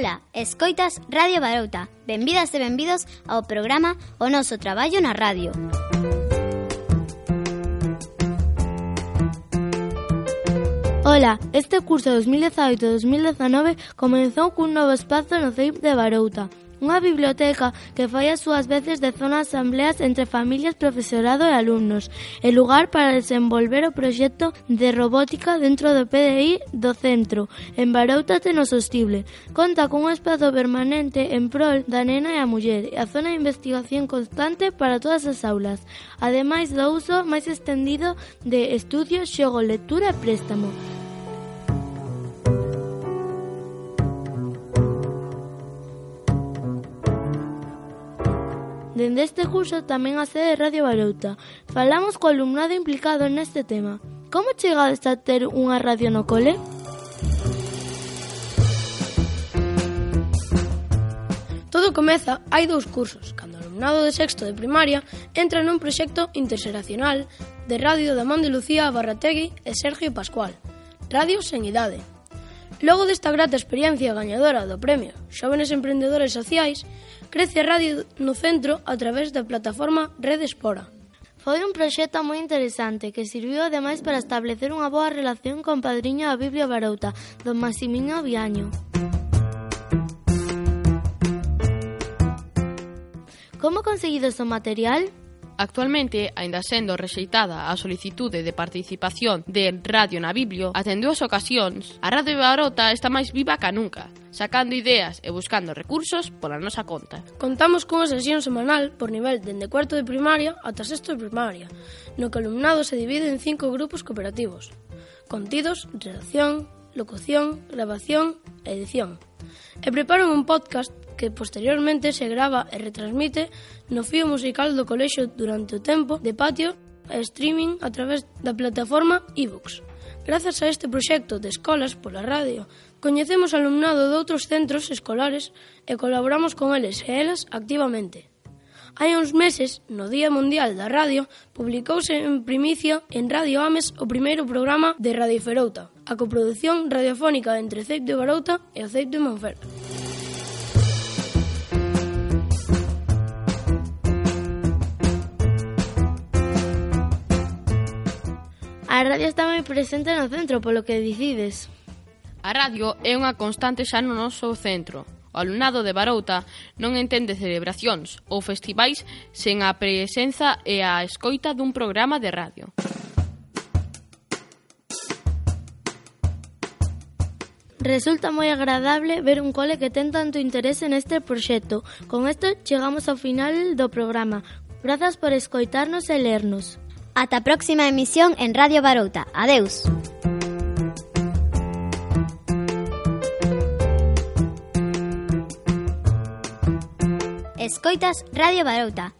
Ola, escoitas Radio Barouta. Benvidas e benvidos ao programa O noso traballo na radio. Ola, este curso 2018-2019 comenzou cun novo espazo no CEIP de Barouta, Unha biblioteca que fai as súas veces de zona asambleas entre familias, profesorado e alumnos, e lugar para desenvolver o proxecto de robótica dentro do PDI do centro, en Barouta Tenosostible. Conta cun espazo permanente en prol da nena e a muller, e a zona de investigación constante para todas as aulas, ademais do uso máis extendido de estudios, xogo, lectura e préstamo. Dende este curso tamén a sede Radio Barouta. Falamos co alumnado implicado neste tema. Como chegades a ter unha radio no cole? Todo comeza, hai dous cursos, cando o alumnado de sexto de primaria entra nun proxecto interseracional de radio da man de Lucía Barrategui e Sergio Pascual. Radio sen idade, Logo desta grata experiencia gañadora do Premio Xóvenes Emprendedores Sociais, crece a radio no centro a través da plataforma Red Espora. Foi un proxecto moi interesante que sirviu ademais para establecer unha boa relación con padriño da Biblia Barouta, don Maximino Viaño. Como conseguido o material? Actualmente, aínda sendo rexeitada a solicitude de participación de Radio na Biblio, atendeu as ocasións, a Radio Barota está máis viva ca nunca, sacando ideas e buscando recursos pola nosa conta. Contamos cunha sesión semanal por nivel dende cuarto de primaria ata sexto de primaria, no que o alumnado se divide en cinco grupos cooperativos. Contidos, redacción, locución, grabación e edición e preparan un podcast que posteriormente se grava e retransmite no fío musical do colexio durante o tempo de patio e streaming a través da plataforma iVoox. E Grazas a este proxecto de escolas pola radio, coñecemos alumnado de outros centros escolares e colaboramos con eles e elas activamente. Hai uns meses, no Día Mundial da Radio, publicouse en primicia en Radio Ames o primeiro programa de Radio Ferouta, a coproducción radiofónica entre Ceip de Barouta e o Ceip de Monfer. A radio está moi presente no centro, polo que decides. A radio é unha constante xa no noso centro, O alumnado de Barouta non entende celebracións ou festivais sen a presenza e a escoita dun programa de radio. Resulta moi agradable ver un cole que ten tanto interese neste proxecto. Con isto chegamos ao final do programa. Grazas por escoitarnos e lernos. Ata a próxima emisión en Radio Barouta. Adeus. Escoitas Radio Barouta.